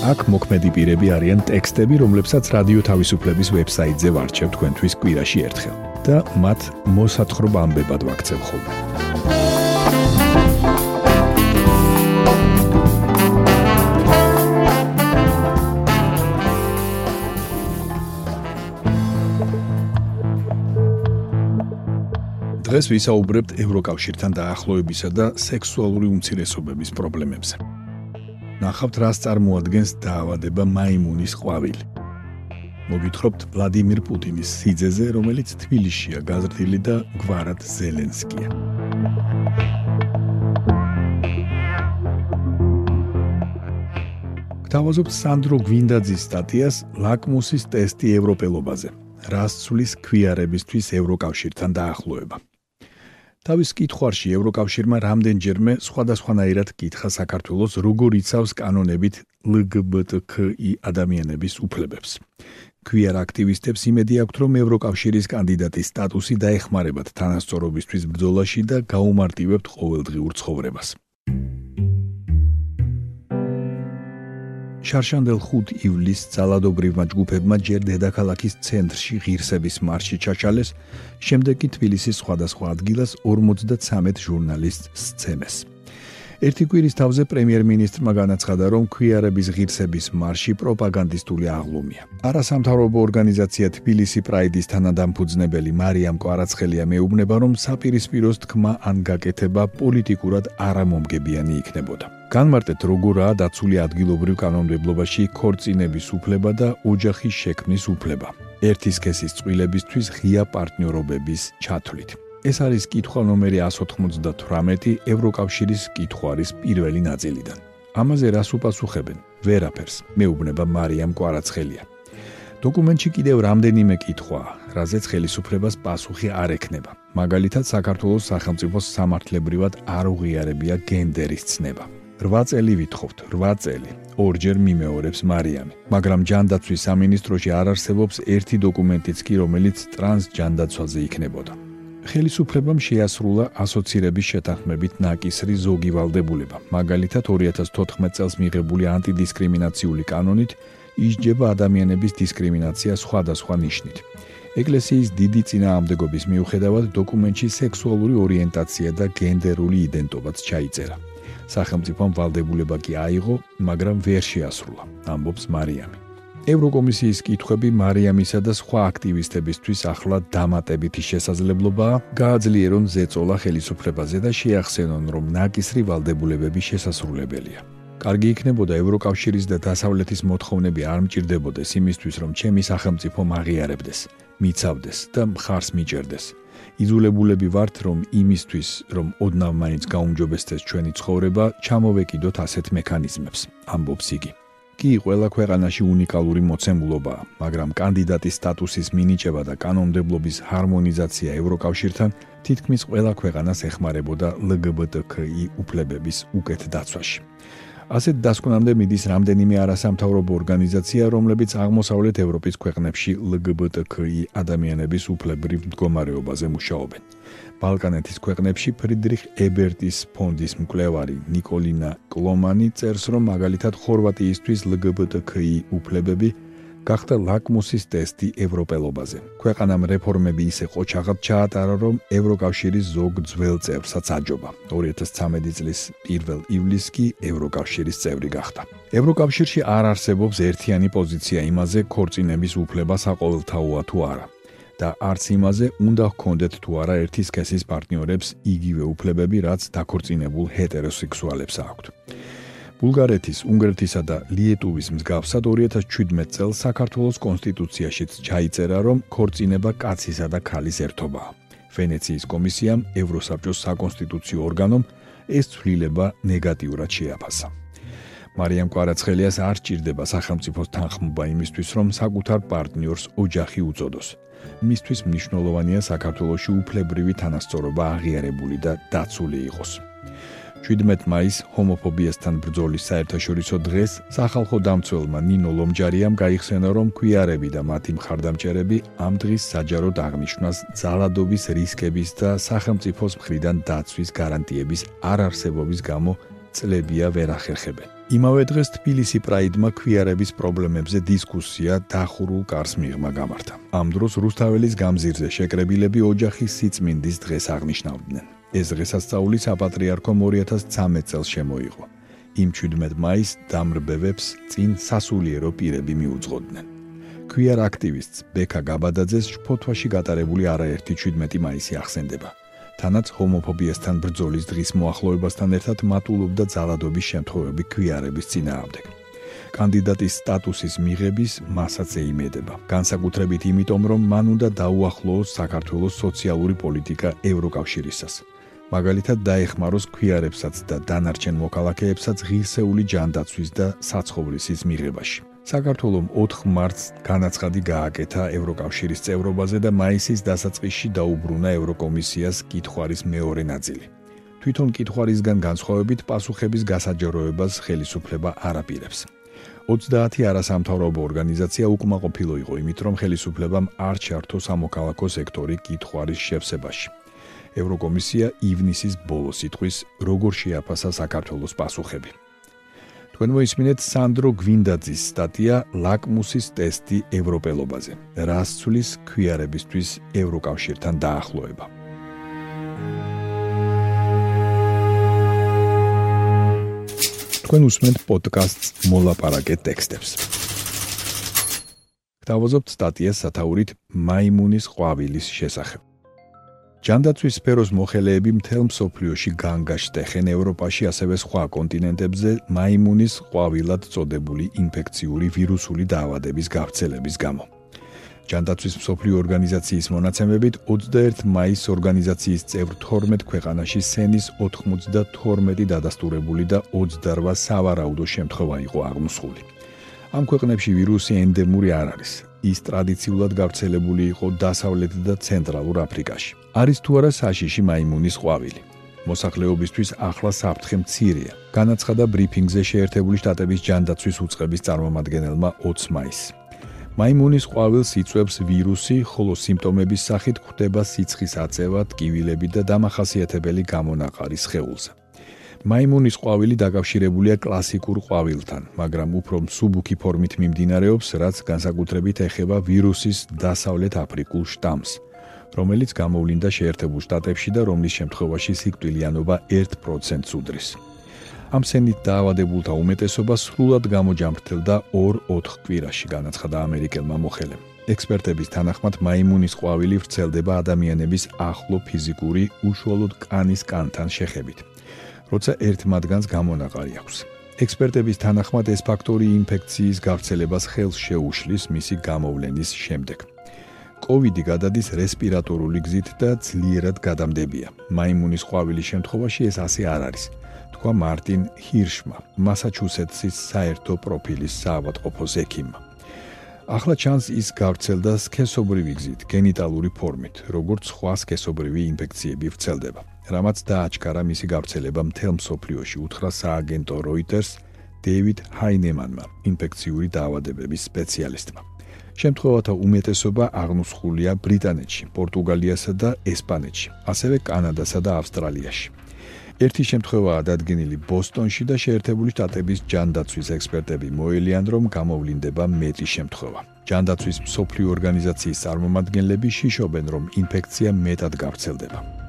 აქ მოქმედი პირები არიან ტექსტები, რომლებსაც რადიო თავისუფლების ვებსაიტზე ვარჩევ თქვენთვის კვირაში ერთხელ და მათ მოსათხრობ ამბებად ვაქცევ ხოლმე. დღეს ვისაუბრებთ ევროკავშირთან დაახლოებისა და სექსუალური უმცირესობების პრობლემებზე. ნახავთ რას წარმოადგენს დაავადება მაიმუნის ყვავილი. მოგითხრობთ ვლადიმირ პუტინის სიძეზე, რომელიც თბილისშია გაზრდილი და გვარად ზელენსკია. გთავაზობთ სანდრო გვინდაძის სტატიას ლაკმუსის ტესტი ევროპელობაზე. რას ცulis ქვიარებისთვის ევროკავშირთან დაახლოება. თავის კითხვარში ევროკავშირმა რამდენჯერმე სხვადასხვანაირად კითხა საქართველოს როგორ იცავს კანონებით LGBTQI ადამიანების უფლებებს. queer აქტივისტებს იმედი აქვთ, რომ ევროკავშირის კანდიდატის სტატუსი დაეხმარებათ თანასწორობისთვის ბრძოლაში და გაუმარტივებთ ყოველდღიურ ცხოვრებას. შარშანდელ 5 ივლისს ძალადობრივმა ჯგუფებმა ჯერ დედაქალაქის ცენტრში ღირსების მარში ჩაჩალეს, შემდეგ კი თბილისის სხვადასხვა ადგილას 53 ჟურნალისტს სცემეს. ერთი კვირის თავზე პრემიერ-მინისტრმა განაცხადა, რომ ქვიარების ღირსების მარში პროპაგანდისტული აღლუმია. არასამთავრობო ორგანიზაცია თბილისი პრაიდის თანადამფუძნებელი მარიამ კვარაცხელია მეუბნება, რომ საპირისპიროს თქმა ან გაკეთება პოლიტიკურად არამომგებიანი იქნებოდა. განმარტეთ, როგორაა დაცული ადგილობრივ კანონმდებლობაში ქორწინების უფლება და ოჯახის შექმნის უფლება. ერთის კესის წვილებისთვის ღია პარტნიორობების ჩათვლით. ეს არის კითხვა ნომერი 198 ევროკავშირის კითხვარის პირველი ნაწილიდან. ამაზე რას უპასუხებენ? ვერაფერს, მეუბნება მარიამ კვარაცხელია. დოკუმენტში კიდევ რამდენიმე კითხვაა, რაზეც ხელისუფლებას პასუხი არ ექნება. მაგალითად, საქართველოს სახელმწიფოს სამართლებრივად არ უღიარებია გენდერის ცნება. 8 წელი ვითხოვთ, 8 წელი. ორჯერ მიმეორებს მარიამი, მაგრამ ჯანდაცვის სამინისტროში არ არსებობს ერთი დოკუმენტიც კი, რომელიც ტრანს ჯანდაცვაზე იქნებოდა. ხელისუფლებამ შეასრულა ასოცირების შეთანხმებით ნაკისრი ზოგი ვალდებულება. მაგალითად 2014 წელს მიღებული ანტიდისკრიმინაციული კანონით ისჯება ადამიანების დისკრიმინაცია სხვადასხვა ნიშნით. ეკლესიის დიდი წინააღმდეგობის მიუხედავად დოკუმენტში სექსუალური ორიენტაცია და გენდერული იდენტობაც ჩაიწერა. სახელმწიფომ ვალდებულება კი აიღო, მაგრამ ვერ შეასრულა, ამბობს მარიამი. ევროკომისიის კითხვები მარიამისა და სხვა აქტივისტებისთვის ახლა დამატებითი შესაძლებლობაა გააძლიერონ ზეწოლა ხელისუფლებაზე და შეახსენონ, რომ ნაკისრი ვალდებულებები შესასრულებელია. კარგი იქნებოდა ევროკავშირის და დასავლეთის მოთხოვნები არ მჭirdებოდეს იმისთვის, რომ ჩემი სახელმწიფო მაღიარებდეს, მიცავდეს და მხარს მიჭერდეს. იზოლებულები ვართ, რომ იმისთვის, რომ ოდნავ მაინც გაუმჯობესდეს ჩვენი ცხოვრება, ჩამოვეკიდოთ ასეთ მექანიზმებს, ამბობს იგი. კი ყველა ქვეყანაში უნიკალური მოცემულობაა, მაგრამ კანდიდატის სტატუსის მინიჭება და კანონმდებლობის ჰარმონიზაცია ევროკავშირთან თითქმის ყველა ქვეყანას ეხმარებოდა LGBTQI უფლებების უკეთ დაცვაში. ასეთ დასკვნამდე მიდის რამდენიმე არასამთავრობო ორგანიზაცია, რომლებიც აღმოსავლეთ ევროპის ქვეყნებში ლგბტკი ადამიანების უფლებრივ მდგომარეობაზე მუშაობენ. ბალკანეთის ქვეყნებში ფრიდრიხ ებერტის ფონდის მკვლევარი نيكოლინა კლომანი წერს, რომ მაგალითად ხორვატიისთვის ლგბტკი უფლებები გახდა ლაკმუსის ტესტი ევროპელობაზე. ქვეყანამ რეფორმები ისე ყოჩაღად ჩაატარა, რომ ევროკავშირის ზოგ ძველ წევრსაც აჯობა. 2013 წლის 1 ივლისს კი ევროკავშირის წევრი გახდა. ევროკავშირში არ არსებობს ერთიანი პოზიცია იმაზე, ქორწინების უფლება საყოველთაოა თუ არა. და არც იმაზე, უნდა ჰქონდეთ თუ არა ერთის კესის პარტნიორებს იგივე უფლებები, რაც დაქორწინებულ ჰეტეროსექსუალებს აქვთ. ბულგარეთის, უნგრეთისა და ლიეტუვის მსგავსად 2017 წელს საქართველოს კონსტიტუციაშიც ჩაიწერა, რომ ქორწინება კაცისა და ქალის ერთობაა. ვენეციის კომისიამ, ევროსაბჭოს საკონსტიტუციო ორგანომ ეს ცვლილება ნეგატიურად შეაფასა. მარიამ კვარაცხელიას არ ჭირდება სახელმწიფოს თანხმობა იმისთვის, რომ საკუთარ პარტნიორს ოჯახი უწოდოს. მისთვის მნიშვნელოვანია საქართველოსი უფლებრივი თანასწორობა აღიარებული და დაცული იყოს. 17 მაისს ჰომოფობიასთან ბრძოლის საერთაშორისო დღეს სახალხო დამცველმა ნინო ლომჯარიამ გაიხსენა, რომ ქვიარები და მათი მხარდამჭერები ამ დღის საჯაროდ აღნიშნავს ძალადობის რისკების და სახელმწიფოს მხრიდან დაცვის გარანტიების არარსებობის გამო წლებია ვერ ახერხებენ. იმავე დღეს თბილისი პრაიდმა ქვიარების პრობლემებზე დისკუსია დახურულ კარს მიღმა გამართა. ამ დროს რუსთაველის გამზირზე შეკრებილები ოჯახის სიწმინდის დღეს აღნიშნავდნენ. ეს დღესასწაული საპატრიარქომ 2013 წელს შემოიღო. იმ 17 მაისს დამრბევებს წინ სასულიერო პირები მიუძღოდნენ. ქვიარ აქტივისტს ბექა გაბადაძეს შფოთვაში გატარებული არაერთი 17 მაისი ახსენდება. თანაც ჰომოფობიასთან ბრძოლის დღის მოახლოებასთან ერთად მატულობდა ძალადობის შემთხვევები ქვიარების წინააღმდეგ. კანდიდატის სტატუსის მიღების მასაც ეიმედება. განსაკუთრებით იმიტომ, რომ მან უნდა დაუახლოოს საქართველოს სოციალური პოლიტიკა ევროკავშირისას. მაგალითად დაეხმაროს ქვიარებსაც და დანარჩენ მოქალაქეებსაც ღირსეული ჯანდაცვის და საცხოვრისის მიღებაში. საქართველოს 4 მარტს განაცხადი გააკეთა ევროკავშირის წევრობაზე და მაისის დასაწყისში დაუბრუნა ევროკომისიას კითხვარის მეორე ნაწილი. თვითონ კითხვარისგან განსხვავებით პასუხების გასაჯეროებას ხელისუფლება არაპირებს. 30 არასამთავრობო ორგანიზაცია უკმაყოფილო იყო იმით, რომ ხელისუფლებამ არ ჩართო სამოქალაქო სექტორი კითხვარის შევსებაში. ევროკომისია ივნისის ბოლოს იტყვის, როგორ შეაფასა საქართველოს პასუხები. თქვენ მოისმინეთ სანდრო გვინდაძის სტატია ლაკმუსის ტესტი ევროპელობაზე. რას ცვლის ქვიარებისთვის ევროკავშირთან დაახლოება? თქვენ უსმენთ პოდკასტს მოლაპარაკე ტექსტებს. დავაზობთ სტატიას სათაურით მაიმუნის ყვავილის შესახებ. ჯანდაცვის სფეროს მოხელეები მთელ მსოფლიოში განგაშტეხენ ევროპაში ასევე სხვა კონტინენტებზე მაიმუნის ყვავილად წოდებული ინფექციური ვირუსული დაავადების გავრცელების გამო. ჯანდაცვის მსოფლიო ორგანიზაციის მონაცემებით 21 მაისს ორგანიზაციის წევრ 12 ქვეყანაში სენის 92 დადასტურებული და 28 სავარაუდო შემთხვევა იყო აღმოსული. ამ ქვეყნებში ვირუსი ენდემური არ არის. ის ტრადიციულად გავრცელებული იყო დასავლეთ და ცენტრალურ აფრიკაში. არის თუ არა საშიში მაიმუნის ყვავილი. მოსახლეობისთვის ახლა საფრთხე მცირეა. განაცხადა ბრიფინგზე შეერთებული შტატების ჯანდაცვის უწყების წარმომადგენელმა 20 მაისს. მაიმუნის ყვავილს იწვევს ვირუსი, ხოლო სიმპტომების სახით გვხვდება სიცხის აწევა, ტკივილები და დამახასიათებელი გამონაყარი სხეულზე. მაიმუნის ყვავილი დაკავშირებულია კლასიკურ ყვავილთან, მაგრამ უფრო მსუბუქი ფორმით მიმდინარეობს, რაც განსაკუთრებით ეხება ვირუსის დასავლეთ აფრიკულ შტამს. რომელიც გამოვლინდა შეერთებულ შტატებში და რომლის შემთხვევაში სიკვდილიანობა 1%-ს უდრის. ამ სენით დაავადებულთა უმეტესობა სრულად გამოჯამრთელდა 2-4 კვირაში, განაცხადა ამერიკელმა მოხელემ. ექსპერტების თანახმად, მაიმუნის ყვავილი ვრცელდება ადამიანების ახლო ფიზიკური, უშუალოდ კანის კანთან შეხებით. როცა ერთ მათგანს გამონაყარი აქვს. ექსპერტების თანახმად ეს ფაქტორი ინფექციის გავრცელებას ხელს შეუშლის მისი გამოვლენის შემდეგ. COVID-ი გადადის რესპირატორული გზით და ძლიერად გადამდებია. მაიმუნის ყვავილის შემთხვევაში ეს ასე არ არის. თქვა მარტინ ჰირშმა, მასაჩუსეტსის საერთო პროფილის საავადმყოფოს ექიმმა. ახლა ჩანს ის გავრცელდა სქესობრივი გზით, გენიტალური ფორმით, როგორც სხვა სქესობრივი ინფექციები ვრცელდება. რამაც დააჩქარა მისი გავრცელება მთელ მსოფლიოში, უთხრა სააგენტო Reuters დეივიდ ჰაინემანმა, ინფექციური დაავადებების სპეციალისტმა. შემთხვევათა უმეტესობა აღმოსხულია ბრიტანეთში, პორტუგალიასა და ესპანეთში, ასევე კანადასა და ავსტრალიაში. ერთი შემთხვევაა დადგენილი ბოსტონში და შეერთებული შტატების ჯანდაცვის ექსპერტები მოელიან, რომ გამოვლინდება მეტი შემთხვევა. ჯანდაცვის მსოფლიო ორგანიზაციის წარმომადგენლები შიშობენ, რომ ინფექცია მეტად გავრცელდება.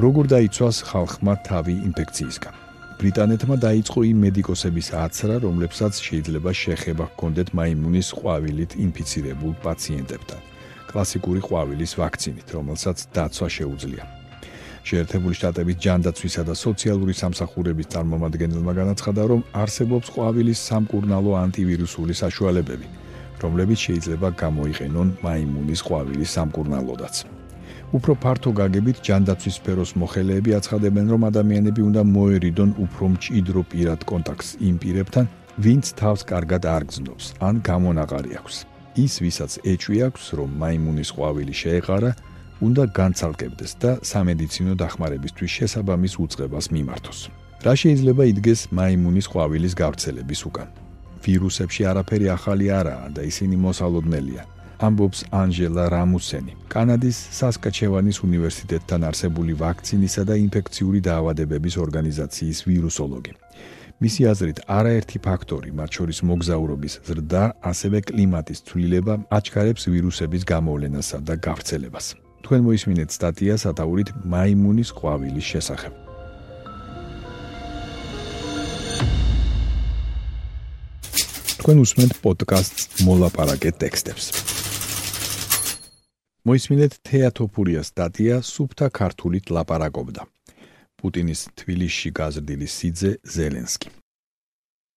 როგორ დაიცვას ხალხმა თავი ინფექციისგან? ბრიტანეთმა დაიწყო იმ მედიკოსების აცრა, რომლებსაც შეიძლება შეხება ჰქონდეთ მაიმუნის ყვავილით ინფიცირებულ პაციენტებთან. კლასიკური ყვავილის ვაქცინით, რომელსაც დაცვა შეუძლია. შეერთებული შტატების ჯანდაცვისა და სოციალური სამსახურების წარმომადგენელმა განაცხადა, რომ არსებობს ყვავილის სამკურნალო ანტივირუსული საშუალებები, რომლებიც შეიძლება გამოიყენონ მაიმუნის ყვავილის სამკურნალოდაც. უფრო ფართო გაგებით ჯანდაცვის სფეროს მოხელეები აცხადებენ, რომ ადამიანები უნდა მოერიდონ უფრო მჭიდრო პირად კონტაქტს იმ პირებთან, ვინც თავს კარგად არ გზნობს, ან გამონაყარი აქვს. ის, ვისაც ეჭვი აქვს, რომ მაიმუნის ყვავილი შეეყარა, უნდა განცალკებდეს და სამედიცინო დახმარებისთვის შესაბამის უწყებას მიმართოს. რა შეიძლება იდგეს მაიმუნის ყვავილის გავრცელების უკან? ვირუსებში არაფერი ახალი არაა და ისინი მოსალოდნელია. ამბობს ანჟელა რამუსენი, კანადის სასკაჩევანის უნივერსიტეტთან არსებული ვაქცინისა და ინფექციური დაავადებების ორგანიზაციის ვირუსოლოგი. მისი აზრით, არაერთი ფაქტორი, მათ შორის მოგზაურობის ზრდა, ასევე კლიმატის ცვლილება, აჩქარებს ვირუსების გამოვლენასა და გავრცელებას. თქვენ მოისმინეთ სტატია სათაურით მაიმუნის ყვავილის შესახებ. თქვენ უსმენთ პოდკასტს მოლაპარაკე ტექსტებს. მოისმინეთ თეატოფურიას სტატია სუფთა ქართულით ლაპარაკობდა. პუტინის თბილისში გაზრდილი სიძე ზელენსკი.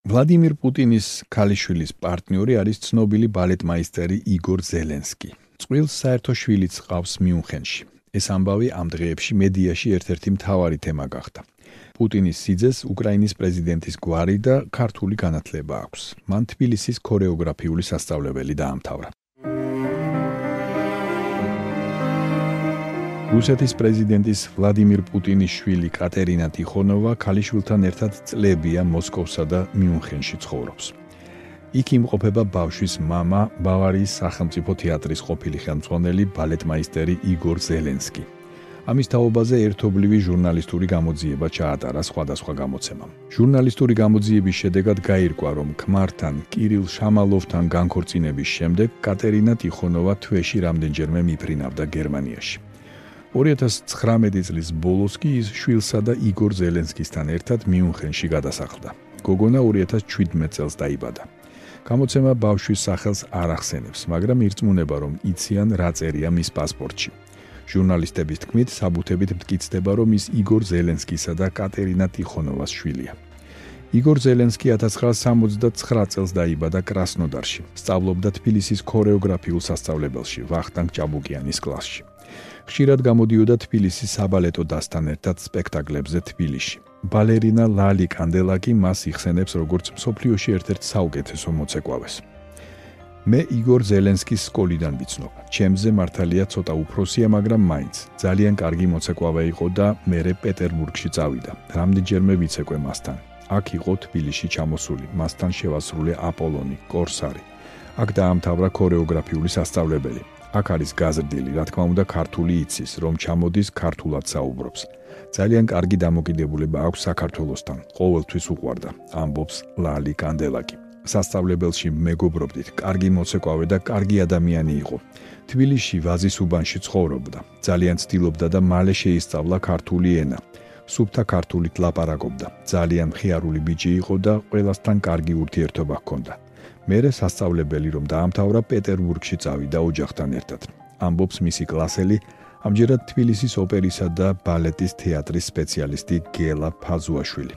ვლადიმირ პუტინის ქალიშვილის პარტნიორი არის ცნობილი ბალეტმაისტერი იგორ ზელენსკი. წყვილს საერთო შვილიც ყავს მიუნხენში. ეს ამბავი ამ დღეებში მედიაში ერთ-ერთი მთავარი თემა გახდა. პუტინის სიძეს უკრაინის პრეზიდენტის გვარი და ქართული განათლება აქვს. მან თბილისის ქორეოგრაფიული სასწავლებელი დაამთავრა. რუსეთის პრეზიდენტის ვლადიმირ პუტინის შვილი კატერინა ტიხონოვა ქალიშვილთან ერთად წლებია მოსკოვსა და მიუნხენში ცხოვრობს. იქ იმყოფება ბავშვის мама, ბავარიის სახელმწიფო თეატრის ყოფილი ხელმძღვანელი ბალეტმაისტერი იგორ ზელენსკი. ამის თაობაზე ერთობლივი ჟურნალისტური გამოძიება ჩაატარა სხვადასხვა გამოცემამ. ჟურნალისტური გამოძიების შედეგად გაირკვა, რომ ქმართან კირილ შამალოვთან განქორწინების შემდეგ კატერინა ტიხონოვა თვეში რამდენჯერმე მიფრინავდა გერმანიაში. 2019 წლის ბოლოს კი ის შვილსა და იგორ ზელენსკისთან ერთად მიუნხენში გადასახლდა. გოგონა 2017 წელს დაიბადა. გამოცემა ბავშვის სახელს არ ახსენებს, მაგრამ ირწმუნება, რომ იციან რა წერია მის პასპორტში. ჟურნალისტების თქმით, საბუთებით მტკიცდება, რომ ის იგორ ზელენსკისა და კატერინა ტიხონოვას შვილია. იგორ ზელენსკი 1969 წელს დაიბადა კრასნოდარში. სწავლობდა თბილისის ქორეოგრაფიულ სასწავლებელში, ვახტანგ ჭაბუკიანის კლასში. ხშირად გამოდიოდა თბილისის საბალეტო დასთან ერთად სპექტაკლებზე თბილისში. ბალერინა ლალი კანდელაკი მას იხსენებს როგორც სოფლიოში ერთ-ერთ საუკეთესო მოცეკვავეს. მე იგორ ზელენსკის სკოლიდან ვიცნობ. ჩემზე მართალია ცოტა უფროსია, მაგრამ მაინც ძალიან კარგი მოცეკვავე იყო და მე პეტერბურგში წავიდა. რამდენჯერმე ვიცეკვე მასთან. აქ იყო თბილისში ჩამოსული, მასთან შევასრულე აპოლონი, კორსარი. აქ დაამთავრა ქორეოგრაფიული სასწავლებელი. აქ არის გაზრდილი, რა თქმა უნდა, ქართული იცის, რომ ჩამოდის ქართულად საუბრობს. ძალიან კარგი დამოკიდებულება აქვს საქართველოსთან. ყოველთვის უყვარდა, ამბობს ლალი კანდელაკი. სასწავლებელში მეგობრობდით, კარგი მოცეკვავე და კარგი ადამიანი იყო. თბილისში ვაზის უბანში ცხოვრობდა. ძალიან ცდილობდა და მალე შეისწავლა ქართული ენა. სუფთა ქართულით ლაპარაკობდა. ძალიან მხიარული ბიჭი იყო და ყველასთან კარგი ურთიერთობა ჰქონდა. მერე სასწავლებელი რომ დაამთავრა პეტერბურგში წავიდა ოჯახთან ერთად. ამბობს მისი კლასელი, ამჯერად თბილისის ოპერისა და ბალეტის თეატრის სპეციალისტი გელა ფაზუაშვილი.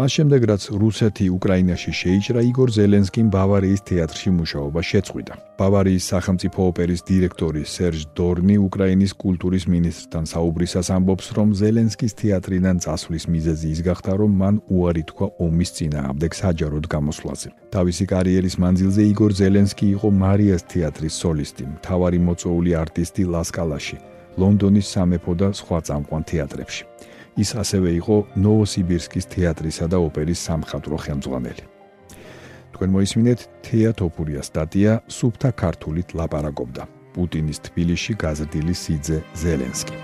მას შემდეგ რაც რუსეთი უკრაინაში შეიჭრა იგორ ზელენსკიმ ბავარიის თეატრში მუშაობა შეწყვიტა. ბავარიის სახელმწიფო ოპერის დირექტორი სერჟ დორნი უკრაინის კულტურის მინისტრთან საუბრისას ამბობს, რომ ზელენსკის თეატრიდან წასვლის მიზეზი ის გახდა, რომ მან უარი თქვა ომის წინააღმდეგ საჯაროდ გამოსვლაზე. თავისი კარიერის მანძილზე იგორ ზელენსკი იყო მარიას თეატრის სოლისტი, მთავარი მოწვეული არტისტი ლასკალაში, ლონდონის სამეფო და სხვა წამყვან თეატრებში. ის ასევე იყო ნოვოსიბირსკის თეატრისა და ოპერის სამხატვრო ხელმძღვანელი. თქვენ მოისმინეთ თეატოფურია სტატია სუფთა ქართულით ლაპარაკობდა პუტინის თბილისში გაზრდილი სიძე ზელენსკი.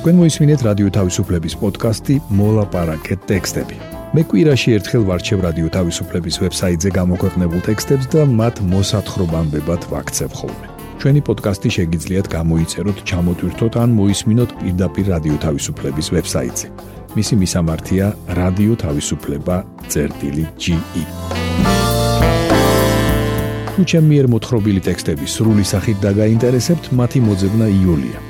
თქვენ მოისმინეთ რადიო თავისუფლების პოდკასტი მოლაპარაკე ტექსტები. მე კვირაში ერთხელ ვარჩევ რადიო თავისუფლების ვებსაიტზე გამოქვეყნებულ ტექსტებს და მათ მოსათხრობამდებად ვაქცევ ხოლმე. ჩვენი პოდკასტი შეგიძლიათ გამოიწეროთ, ჩამოტვირთოთ ან მოისმინოთ პირდაპირ რადიო თავისუფლების ვებსაიტზე. მისი მისამართია რადიო თავისუფლება.ge. თუ ჩემი მიერ მოთხრობილი ტექსტები სრული სახით დაგაინტერესებთ, მათი მოძებნა იულია.